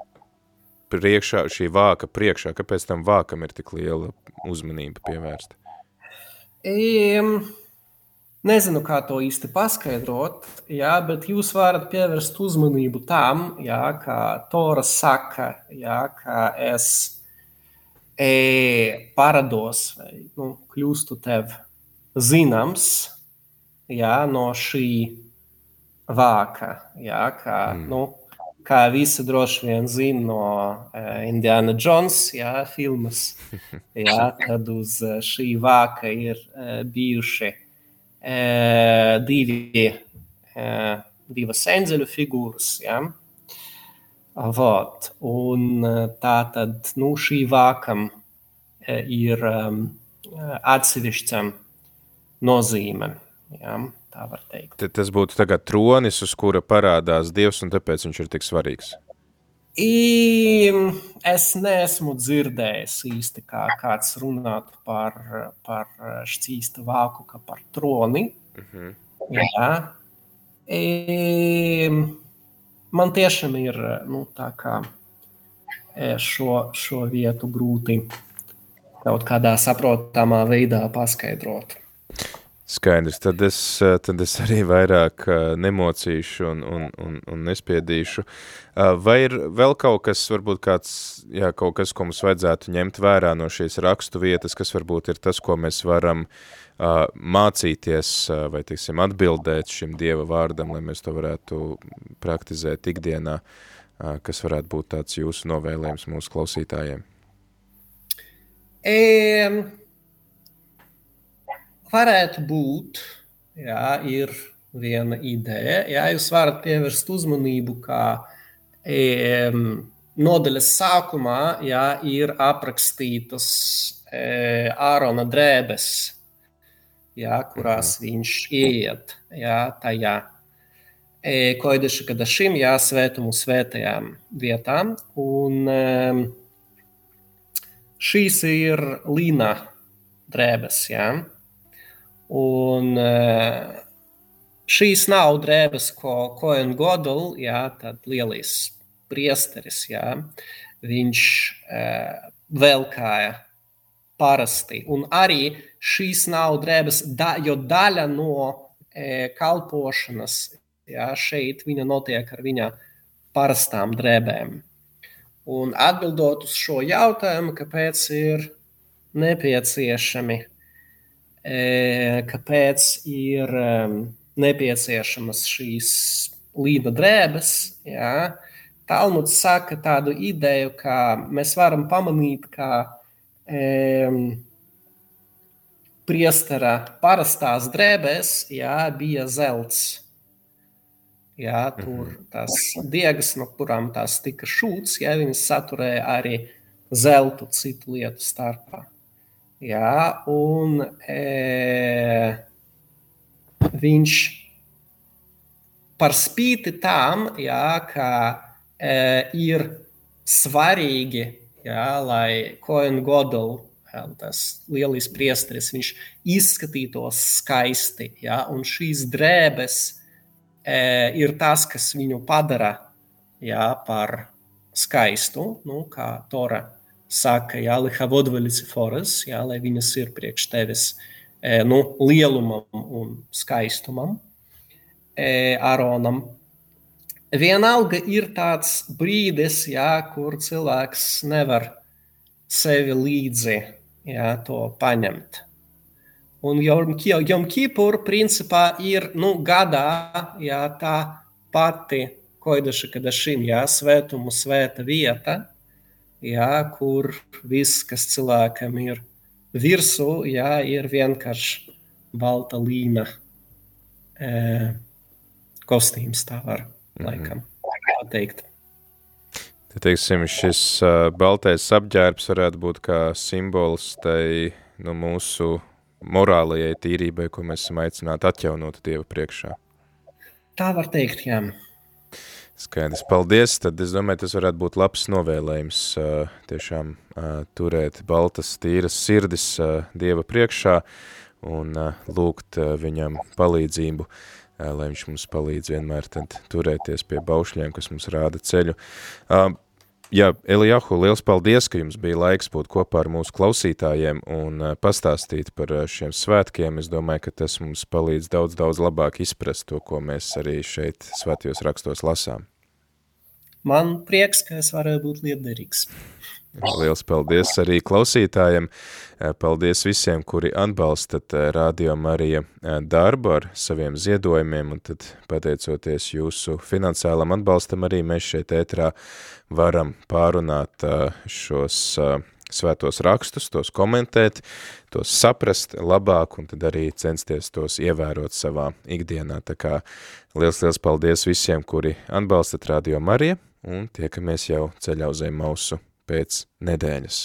priekšā, šī vāka priekšā, kāpēc tam vākam ir tik liela uzmanība pievērsta? Um, nezinu, kā to īsti paskaidrot, jā, bet jūs varat pievērst uzmanību tam, jā, kā Tora saka, jā, ka es e, parados vai nu, kļūstu tev zināms jā, no šī vāka. Jā, kā, mm. nu, kā visi droši vien zina no uh, Indiana Jones jā, filmas, jā, tad uz šī vāka ir uh, bijuši uh, divi, uh, divas eņģeļu figūras. Jā. Vot. Un tā tad nu, šī vākam ir um, atsevišķa nozīme. Jā tā var teikt. Tad tas būtu tronis, uz kura parādās Dievs, un tāpēc viņš ir tik svarīgs. Es neesmu dzirdējis īsti, kā kāds runāt par, par šķīstu vāku, kā par troni. Uh mhm. -huh. Jā. I, man tiešām ir nu, tā kā šo, šo vietu grūti kaut kādā saprotamā veidā paskaidrot. Skaidrs, tad es, eh, tad es arī vairāk eh, nemocīšu un, un, un, un nespiedīšu. Eh, vai ir vēl kaut kas, varbūt kāds, jā, kaut kas, ko mums vajadzētu ņemt vērā no šīs rakstu vietas, kas varbūt ir tas, ko mēs varam mācīties vai, teiksim, atbildēt šim Dieva vārdam, lai mēs to varētu praktizēt ikdienā, kas varētu būt tāds jūsu novēlējums mūsu klausītājiem? Um varētu būt, jā, ir viena ideja. Jā, jūs varat pievērst uzmanību, kā e, nodaļas sākumā jā, ir aprakstītas e, Ārona drēbes, jā, kurās mhm. viņš iet jā, tajā. E, Koideši, kad šim jāsvētumu svētajām vietām, un e, šīs ir līna drēbes, jā. Un eh, šīs nav drēbes, ko Koen Godel, jā, tad lielais priesteris, jā, viņš eh, velkāja parasti. Un arī šīs nav drēbes, da, jo daļa no e, kalpošanas jā, šeit viņa notiek ar viņa parastām drēbēm. Un atbildot uz šo jautājumu, kāpēc ir nepieciešami kāpēc ir nepieciešamas šīs līda drēbes. Jā. Talmuds saka tādu ideju, ka mēs varam pamanīt, ka um, priestera parastās drēbēs jā, bija zelts. Jā, tur tās diegas, no kurām tās tika šūts, jā, viņas saturēja arī zeltu citu lietu starpā. Jā, un e, viņš par spīti tam, jā, ka e, ir svarīgi, jā, lai Koen Godel, jā, tas lielais priesteris, viņš izskatītos skaisti, jā, un šīs drēbes e, ir tas, kas viņu padara jā, par skaistu, nu, kā Tora saka, jā, lihavodveļiciforas, jā, lai viņas ir priekš tevis e, nu, lielumam un skaistumam, e, Aronam. Vienalga ir tāds brīdis, jā, kur cilvēks nevar sevi līdzi jā, to paņemt. Un Jom Kipur principā ir nu, gadā jā, tā pati koidaša, kad šim jā, svētumu svēta vieta, jā, kur viss, kas cilvēkam ir virsū, jā, ir vienkārši balta līna e, kostīms, tā var mhm. laikam teikt. Te, teiksim, šis uh, baltais apģērbs varētu būt kā simbols tai nu, mūsu morālajai tīrībai, ko mēs esam aicināti atjaunot Dieva priekšā. Tā var teikt, jā. Skaidrs, paldies. Tad es domāju, tas varētu būt labs novēlējums tiešām turēt baltas, tīras sirdis Dieva priekšā un lūgt viņam palīdzību, lai viņš mums palīdz vienmēr tad turēties pie baušļiem, kas mums rāda ceļu. Jā, Elijahu, liels paldies, ka jums bija laiks būt kopā ar mūsu klausītājiem un pastāstīt par šiem svētkiem. Es domāju, ka tas mums palīdz daudz, daudz labāk izprast to, ko mēs arī šeit svētījos rakstos lasām. Man prieks, ka es varēju būt lietderīgs. Liels paldies arī klausītājiem. Paldies visiem, kuri atbalstat Radio Marija darbu ar saviem ziedojumiem, un tad pateicoties jūsu finansālam atbalstam arī mēs šeit ētrā varam pārunāt šos svētos rakstus, tos komentēt, tos saprast labāk un tad arī censties tos ievērot savā ikdienā. Tā kā liels, liels paldies visiem, kuri atbalstat Radio Marija un tiekamies jau ceļā uz Emausu pēc nedēļas.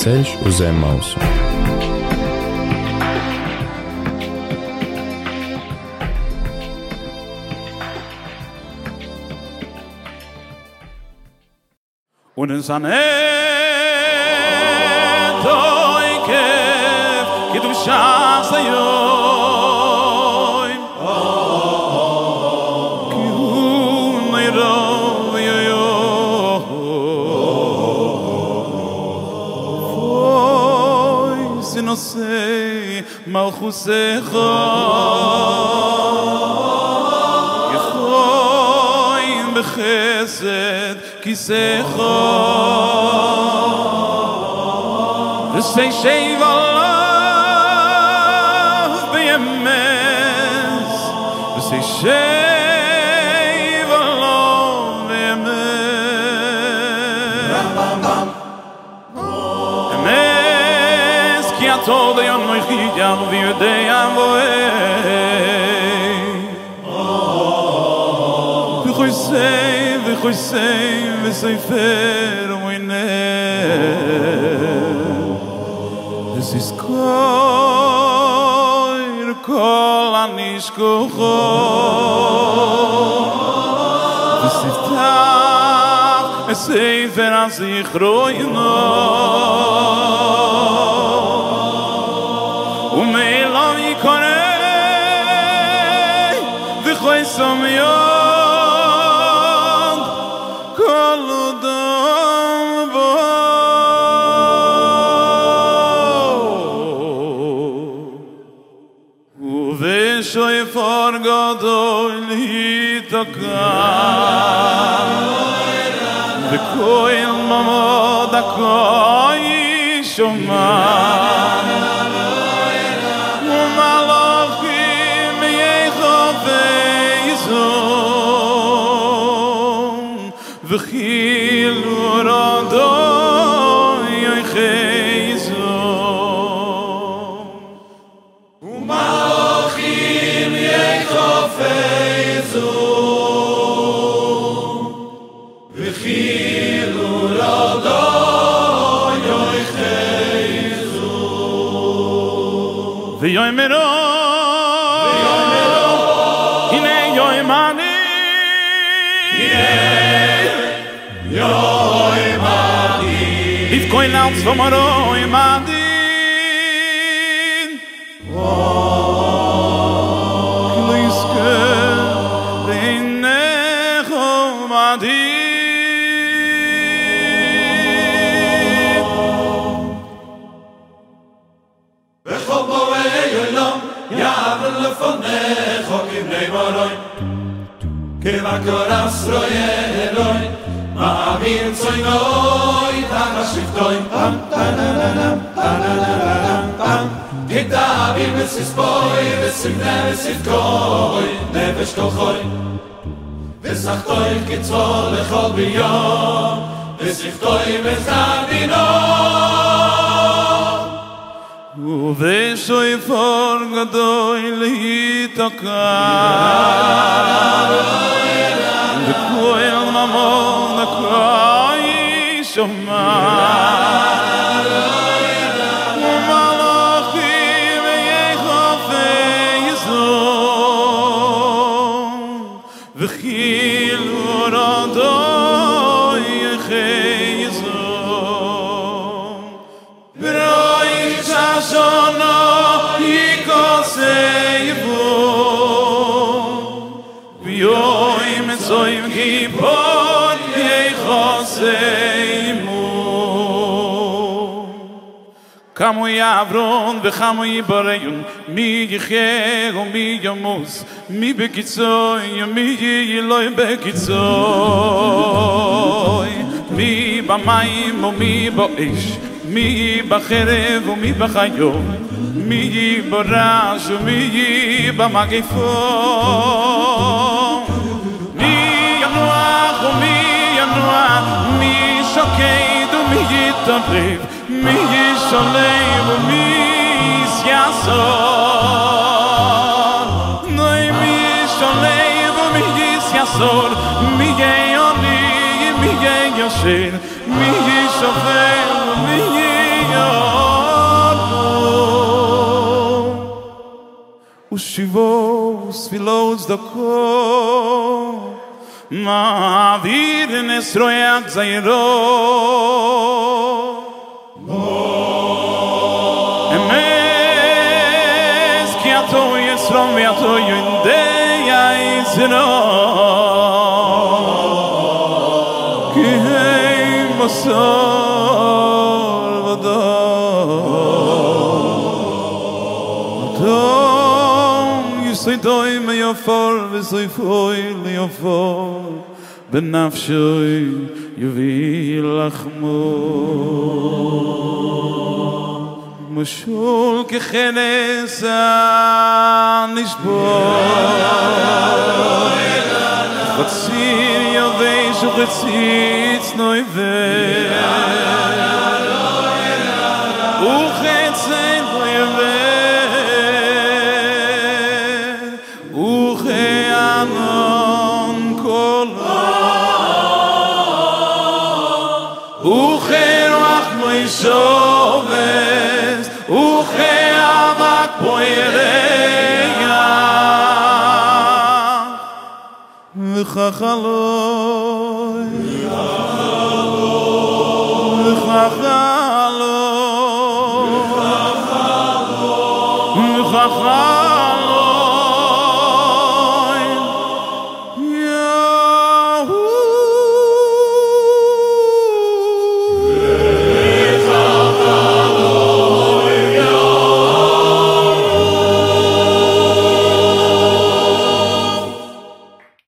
Ceļš uz Emausu. Und in seine Toike, ki du נושא מלכוסך יחויים בחסד כיסך ושי שיב עליו בימס ושי שיב דיון מויכי ים ויודע בוהי וכוי סי וכוי סי וסייפר ומוינה וסיס קויר כל הנשכוחו וספתח הספר הזיכרוינו ומאליו the jag kolu dom bo u vešoj for godoj to ka dhe kojnë më më dhe kojnë shumë më Herz vom Roi Madin Kliske den Necho Madin Bechol Boei Olam Yavr lefonecho Kim Nei Moroi Asroi Eloi בכל בואי עולם יעבר לפניך כבני מרוי כבקור אסרוי אלוי מעביר צוי נוי תחת שבטוי פם טנננם טנננם פם כדאביר וסיספוי וסמנה וספקוי נפש כוחוי וסחתוי כצבו לכל ביום וספתוי וזדינו ובשויפור גדול יתקע וכהל Recuérdame de que hay Kamu ya avron ve khamu ya barayun mi ghe go mi yamus mi bekitso ya mi yi loy bekitso mi ba mai mo mi bo ish mi ba khere mi ba mi mi mi mi mi mi mi ישלם ומי יסייסון נוי מי ישלם ומי יסייסון מי יעני מי ישן מי ישופר ומי יענו ושיבו ספילו צדקו מעביר נסרויח זיירו אמס יזרו כי הם מסור ודור אדום יסיידוי מיופור וסייפוי ליופור בנפשוי יביא לחמו משול כחנס הנשבור. וציר יובש וחציץ נויבר וחצן נויבה וחיימון קולו. וחיימון קולו וכחלוי וכחלוי